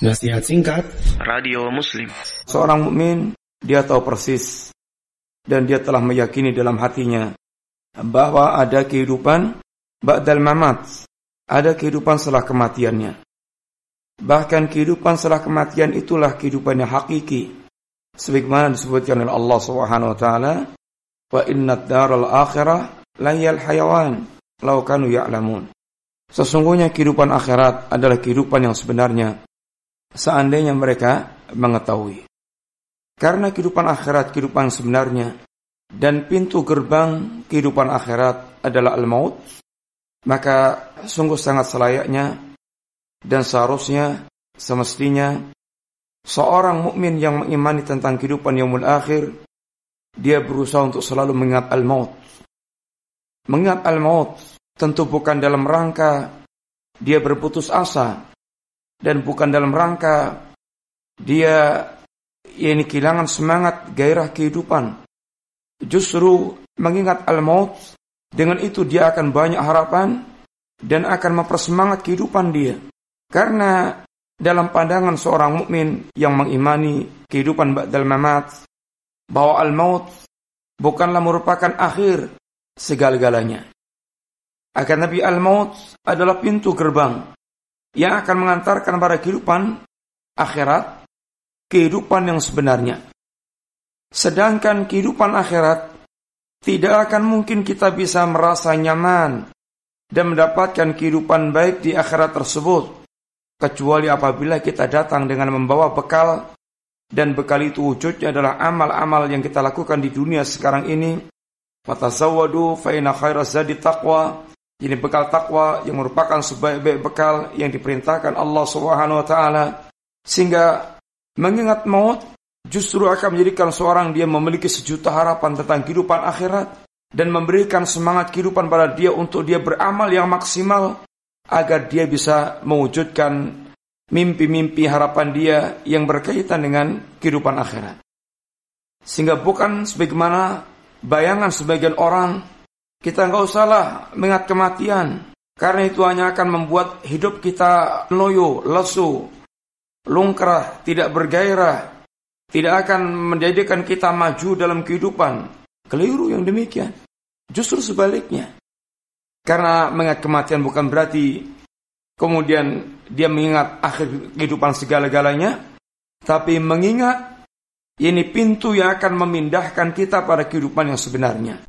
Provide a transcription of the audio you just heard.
Nasihat singkat Radio Muslim Seorang mukmin dia tahu persis dan dia telah meyakini dalam hatinya bahwa ada kehidupan ba'dal mamat, ada kehidupan setelah kematiannya. Bahkan kehidupan setelah kematian itulah kehidupan yang hakiki. Sebagaimana disebutkan oleh Allah Subhanahu wa taala, "Wa inna daral akhirah layal hayawan law kanu ya'lamun." Sesungguhnya kehidupan akhirat adalah kehidupan yang sebenarnya seandainya mereka mengetahui. Karena kehidupan akhirat kehidupan sebenarnya dan pintu gerbang kehidupan akhirat adalah al-maut, maka sungguh sangat selayaknya dan seharusnya semestinya seorang mukmin yang mengimani tentang kehidupan yaumul akhir dia berusaha untuk selalu mengingat al-maut. Mengingat al-maut tentu bukan dalam rangka dia berputus asa dan bukan dalam rangka dia ini kehilangan semangat gairah kehidupan. Justru mengingat al-maut dengan itu dia akan banyak harapan dan akan mempersemangat kehidupan dia. Karena dalam pandangan seorang mukmin yang mengimani kehidupan ba'dal mamat bahwa al-maut bukanlah merupakan akhir segala-galanya. Akan Nabi al-maut adalah pintu gerbang yang akan mengantarkan pada kehidupan akhirat, kehidupan yang sebenarnya. Sedangkan kehidupan akhirat tidak akan mungkin kita bisa merasa nyaman dan mendapatkan kehidupan baik di akhirat tersebut kecuali apabila kita datang dengan membawa bekal dan bekal itu wujudnya adalah amal-amal yang kita lakukan di dunia sekarang ini. Fatazawwadu fa khairaz zadi taqwa ini bekal takwa yang merupakan sebaik-baik bekal yang diperintahkan Allah Subhanahu wa taala sehingga mengingat maut justru akan menjadikan seorang dia memiliki sejuta harapan tentang kehidupan akhirat dan memberikan semangat kehidupan pada dia untuk dia beramal yang maksimal agar dia bisa mewujudkan mimpi-mimpi harapan dia yang berkaitan dengan kehidupan akhirat. Sehingga bukan sebagaimana bayangan sebagian orang kita nggak usahlah mengingat kematian. Karena itu hanya akan membuat hidup kita loyo, lesu, lungkrah, tidak bergairah. Tidak akan menjadikan kita maju dalam kehidupan. Keliru yang demikian. Justru sebaliknya. Karena mengingat kematian bukan berarti kemudian dia mengingat akhir kehidupan segala-galanya. Tapi mengingat ini pintu yang akan memindahkan kita pada kehidupan yang sebenarnya.